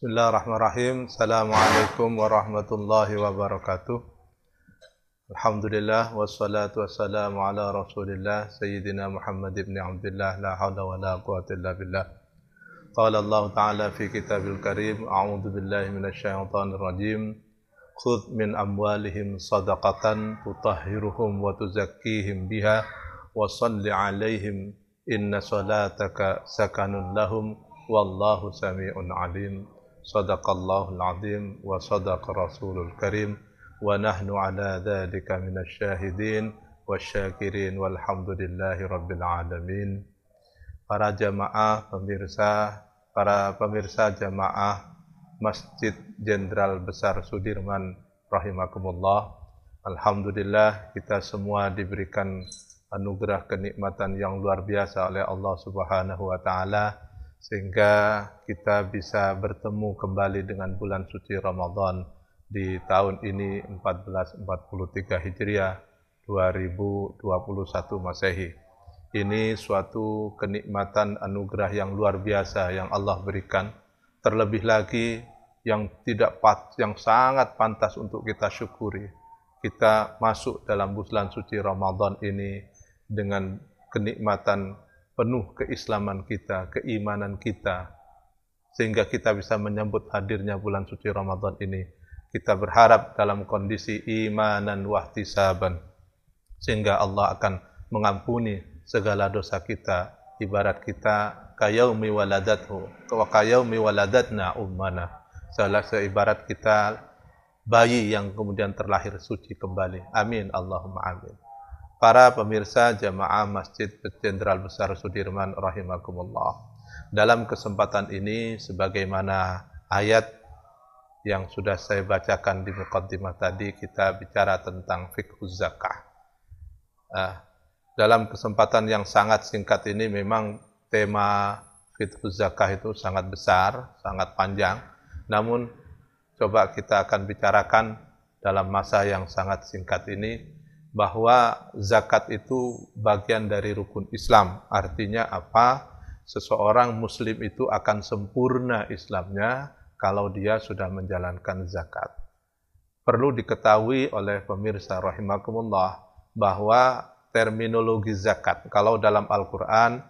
بسم الله الرحمن الرحيم السلام عليكم ورحمة الله وبركاته الحمد لله والصلاة والسلام على رسول الله سيدنا محمد بن عبد الله لا حول ولا قوة إلا بالله قال الله تعالى في كتاب الكريم أعوذ بالله من الشيطان الرجيم خذ من أموالهم صدقة تطهرهم وتزكيهم بها وصل عليهم إن صلاتك سكن لهم والله سميع عليم Sadaqallahul azim wa sadaqa rasulul karim wa nahnu ala dhalika minasy syahidin wasyakirin walhamdulillahi rabbil alamin. Para jamaah pemirsa, para pemirsa jamaah Masjid Jenderal Besar Sudirman rahimakumullah. Alhamdulillah kita semua diberikan anugerah kenikmatan yang luar biasa oleh Allah Subhanahu wa taala sehingga kita bisa bertemu kembali dengan bulan suci Ramadan di tahun ini 1443 Hijriah 2021 Masehi. Ini suatu kenikmatan anugerah yang luar biasa yang Allah berikan. Terlebih lagi yang tidak pat, yang sangat pantas untuk kita syukuri. Kita masuk dalam bulan suci Ramadan ini dengan kenikmatan penuh keislaman kita, keimanan kita, sehingga kita bisa menyambut hadirnya bulan suci Ramadan ini. Kita berharap dalam kondisi imanan wahtisaban, sehingga Allah akan mengampuni segala dosa kita, ibarat kita kayaumi waladathu, wa kayaumi waladatna ummana. Salah seibarat kita bayi yang kemudian terlahir suci kembali. Amin. Allahumma amin para pemirsa jamaah Masjid Jenderal Besar Sudirman rahimakumullah. Dalam kesempatan ini sebagaimana ayat yang sudah saya bacakan di mukaddimah tadi kita bicara tentang fikih zakah. Uh, dalam kesempatan yang sangat singkat ini memang tema fikih zakah itu sangat besar, sangat panjang. Namun coba kita akan bicarakan dalam masa yang sangat singkat ini bahwa zakat itu bagian dari rukun Islam. Artinya apa? Seseorang muslim itu akan sempurna Islamnya kalau dia sudah menjalankan zakat. Perlu diketahui oleh pemirsa rahimakumullah bahwa terminologi zakat kalau dalam Al-Qur'an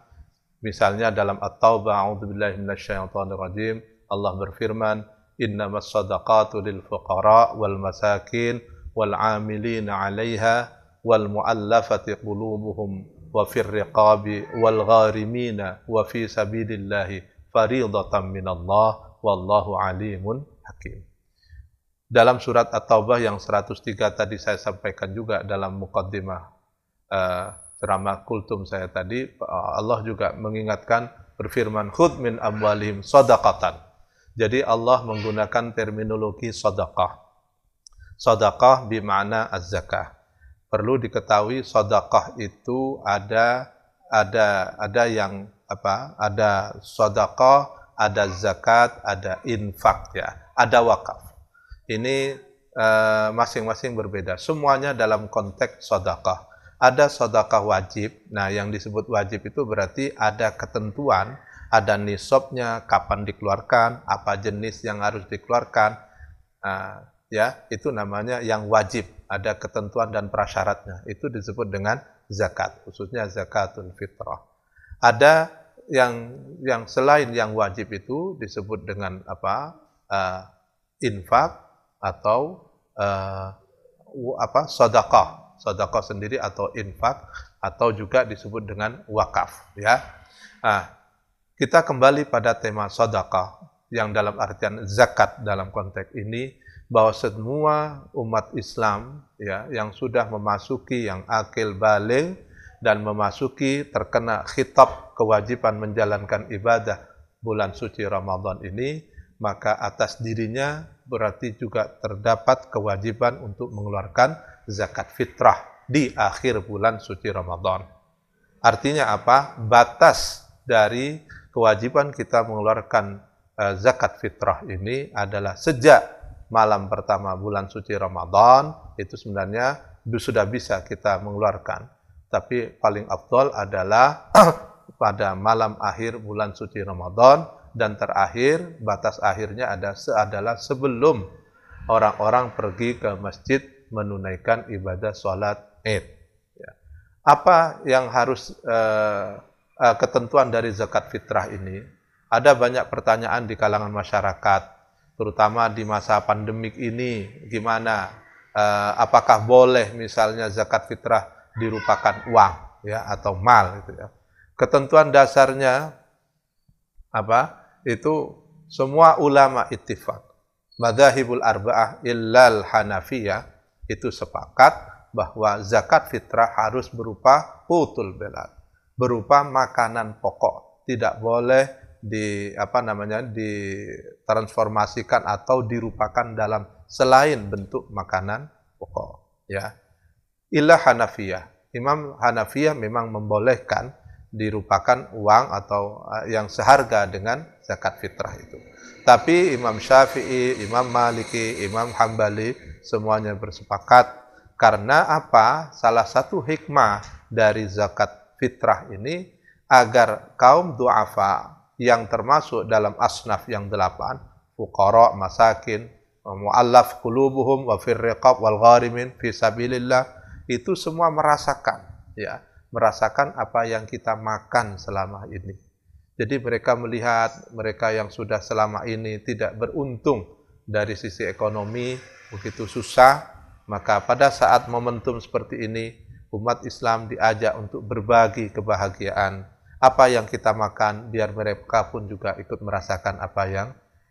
misalnya dalam At-Taubah a'udzubillahi minasyaitonirrajim Allah berfirman innamas sadaqatu lil fuqara wal masakin wal 'amilina 'alaiha wal mu'allafati qulubuhum wa fir riqabi wal gharimina wa fi sabilillahi faridatan minallah wallahu alimun hakim. Dalam surat At-Taubah yang 103 tadi saya sampaikan juga dalam mukaddimah uh, ceramah kultum saya tadi Allah juga mengingatkan berfirman khud min amwalihim sadaqatan. Jadi Allah menggunakan terminologi sedekah Sedekah bermakna az-zakah. Perlu diketahui sedekah itu ada ada ada yang apa? Ada sedekah, ada zakat, ada infak ya, ada wakaf. Ini eh, masing-masing uh, berbeda. Semuanya dalam konteks sedekah. Ada sedekah wajib. Nah, yang disebut wajib itu berarti ada ketentuan, ada nisabnya, kapan dikeluarkan, apa jenis yang harus dikeluarkan. Nah, ya itu namanya yang wajib. Ada ketentuan dan prasyaratnya. Itu disebut dengan zakat khususnya zakatul fitrah. Ada yang yang selain yang wajib itu disebut dengan apa? Uh, infak atau uh, apa? Sedekah sedekah sendiri atau infak atau juga disebut dengan wakaf ya. Nah, kita kembali pada tema sedekah yang dalam artian zakat dalam konteks ini bahwa semua umat Islam ya yang sudah memasuki yang akil balik dan memasuki terkena khitab kewajiban menjalankan ibadah bulan suci Ramadan ini maka atas dirinya berarti juga terdapat kewajiban untuk mengeluarkan zakat fitrah di akhir bulan suci Ramadan. Artinya apa? Batas dari kewajiban kita mengeluarkan uh, zakat fitrah ini adalah sejak malam pertama bulan suci Ramadan itu sebenarnya sudah bisa kita mengeluarkan. Tapi paling afdol adalah pada malam akhir bulan suci Ramadan dan terakhir batas akhirnya ada adalah sebelum orang-orang pergi ke masjid menunaikan ibadah sholat id. Ya. Apa yang harus uh, uh, ketentuan dari zakat fitrah ini? Ada banyak pertanyaan di kalangan masyarakat, terutama di masa pandemik ini, gimana? Uh, apakah boleh misalnya zakat fitrah dirupakan uang ya atau mal gitu ya? Ketentuan dasarnya apa? Itu semua ulama ittifaq. Madahibul arba'ah illal hanafiyah itu sepakat bahwa zakat fitrah harus berupa putul belad, berupa makanan pokok, tidak boleh di apa namanya ditransformasikan atau dirupakan dalam selain bentuk makanan pokok ya ilah Hanafiyah Imam Hanafiyah memang membolehkan dirupakan uang atau eh, yang seharga dengan zakat fitrah itu. Tapi Imam Syafi'i, Imam Maliki, Imam Hambali semuanya bersepakat karena apa? Salah satu hikmah dari zakat fitrah ini agar kaum duafa yang termasuk dalam asnaf yang delapan, fuqara, masakin, muallaf qulubuhum wa firriqab wal gharimin fi sabilillah itu semua merasakan ya merasakan apa yang kita makan selama ini. Jadi mereka melihat mereka yang sudah selama ini tidak beruntung dari sisi ekonomi, begitu susah, maka pada saat momentum seperti ini, umat Islam diajak untuk berbagi kebahagiaan. Apa yang kita makan, biar mereka pun juga ikut merasakan apa yang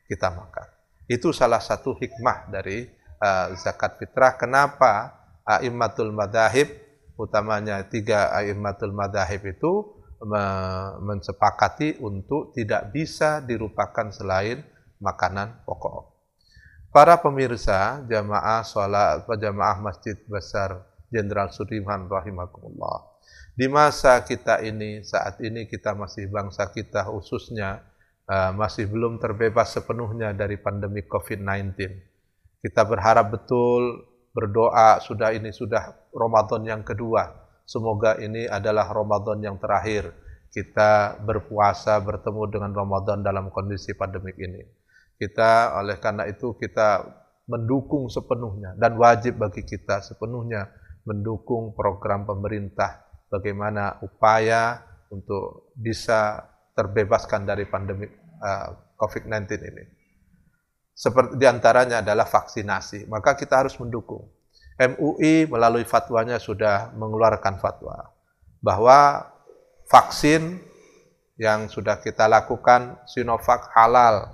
kita makan. Itu salah satu hikmah dari uh, zakat fitrah. Kenapa a'immatul madahib utamanya tiga a'immatul madahib itu mensepakati untuk tidak bisa dirupakan selain makanan pokok. Para pemirsa jamaah sholat jamaah Masjid Besar Jenderal Sudirman rahimakumullah. Di masa kita ini, saat ini kita masih bangsa kita khususnya uh, masih belum terbebas sepenuhnya dari pandemi COVID-19. Kita berharap betul berdoa sudah ini sudah Ramadan yang kedua. Semoga ini adalah Ramadan yang terakhir kita berpuasa bertemu dengan Ramadan dalam kondisi pandemik ini. Kita oleh karena itu kita mendukung sepenuhnya dan wajib bagi kita sepenuhnya mendukung program pemerintah bagaimana upaya untuk bisa terbebaskan dari pandemi uh, COVID-19 ini. Seperti di antaranya adalah vaksinasi, maka kita harus mendukung. MUI melalui fatwanya sudah mengeluarkan fatwa bahwa vaksin yang sudah kita lakukan Sinovac halal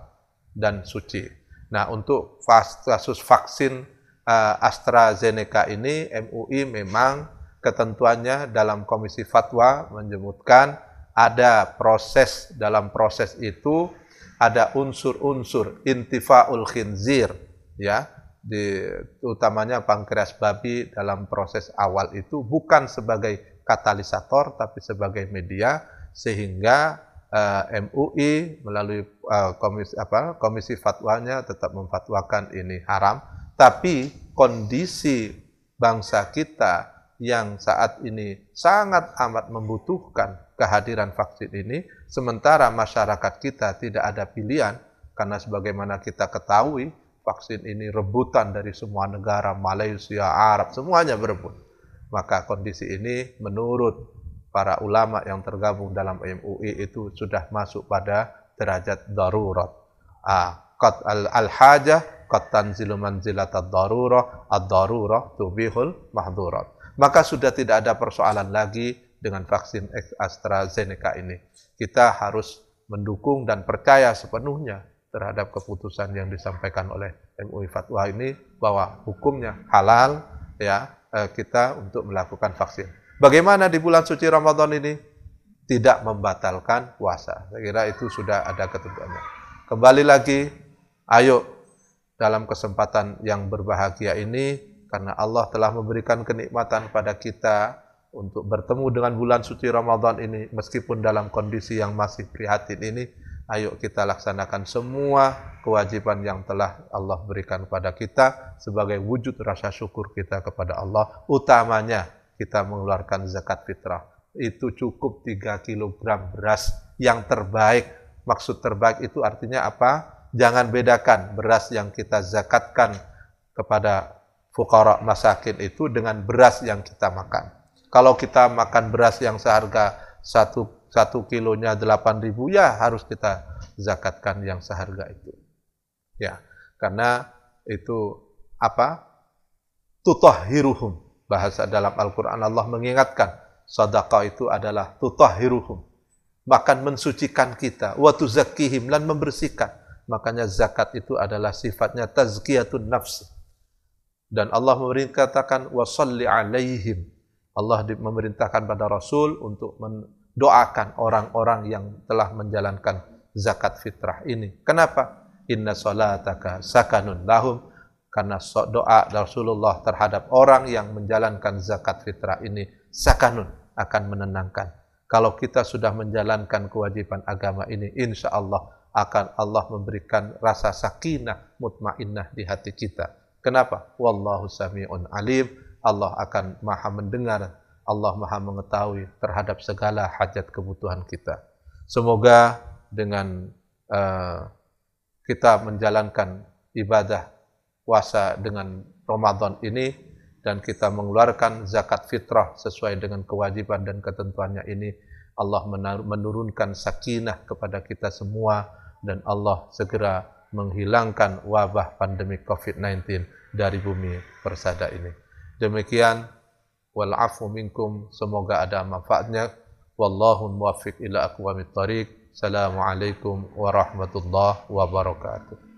dan suci. Nah, untuk kasus vaksin uh, AstraZeneca ini MUI memang ketentuannya dalam komisi fatwa menyebutkan ada proses dalam proses itu ada unsur-unsur intifaul khinzir ya di utamanya pankreas babi dalam proses awal itu bukan sebagai katalisator tapi sebagai media sehingga uh, eh, MUI melalui uh, komisi apa komisi fatwanya tetap memfatwakan ini haram. Tapi kondisi bangsa kita yang saat ini sangat amat membutuhkan kehadiran vaksin ini sementara masyarakat kita tidak ada pilihan karena sebagaimana kita ketahui vaksin ini rebutan dari semua negara, Malaysia, Arab, semuanya berebut. Maka kondisi ini menurut para ulama yang tergabung dalam MUI itu sudah masuk pada derajat darurat. Ah, al-hajah qad tanzilu manzilat ad-darurah, ad-darurah tubihul mahdurat. Maka sudah tidak ada persoalan lagi dengan vaksin AstraZeneca ini. Kita harus mendukung dan percaya sepenuhnya terhadap keputusan yang disampaikan oleh MUI Fatwa ini bahwa hukumnya halal ya eh, kita untuk melakukan vaksin. Bagaimana di bulan suci Ramadan ini? Tidak membatalkan puasa. Saya kira itu sudah ada ketentuannya. Kembali lagi, ayo dalam kesempatan yang berbahagia ini, karena Allah telah memberikan kenikmatan pada kita untuk bertemu dengan bulan suci Ramadan ini, meskipun dalam kondisi yang masih prihatin ini, ayo kita laksanakan semua kewajiban yang telah Allah berikan kepada kita sebagai wujud rasa syukur kita kepada Allah. Utamanya kita mengeluarkan zakat fitrah. Itu cukup 3 kg beras yang terbaik maksud terbaik itu artinya apa? Jangan bedakan beras yang kita zakatkan kepada fukara masakin itu dengan beras yang kita makan. Kalau kita makan beras yang seharga satu, satu kilonya delapan ribu, ya harus kita zakatkan yang seharga itu. Ya, karena itu apa? Tutahhiruhum. Bahasa dalam Al-Quran Allah mengingatkan, sadaqah itu adalah tutahhiruhum. Bahkan mensucikan kita, wa tuzakkihim, dan membersihkan. Makanya zakat itu adalah sifatnya tazkiyatun nafs dan Allah memerintahkan wasalli alaihim. Allah memerintahkan pada Rasul untuk mendoakan orang-orang yang telah menjalankan zakat fitrah ini. Kenapa? Inna salataka sakanun lahum. Karena doa Rasulullah terhadap orang yang menjalankan zakat fitrah ini sakanun akan menenangkan. Kalau kita sudah menjalankan kewajiban agama ini, insya Allah akan Allah memberikan rasa sakinah mutmainnah di hati kita Kenapa? Wallahu sami'un alim. Allah akan maha mendengar, Allah maha mengetahui terhadap segala hajat kebutuhan kita. Semoga dengan uh, kita menjalankan ibadah puasa dengan Ramadan ini dan kita mengeluarkan zakat fitrah sesuai dengan kewajiban dan ketentuannya ini Allah menurunkan sakinah kepada kita semua dan Allah segera menghilangkan wabah pandemi COVID-19 dari bumi persada ini. Demikian wal afu minkum semoga ada manfaatnya. Wallahu muwaffiq ila aqwamit thariq. Assalamualaikum warahmatullahi wabarakatuh.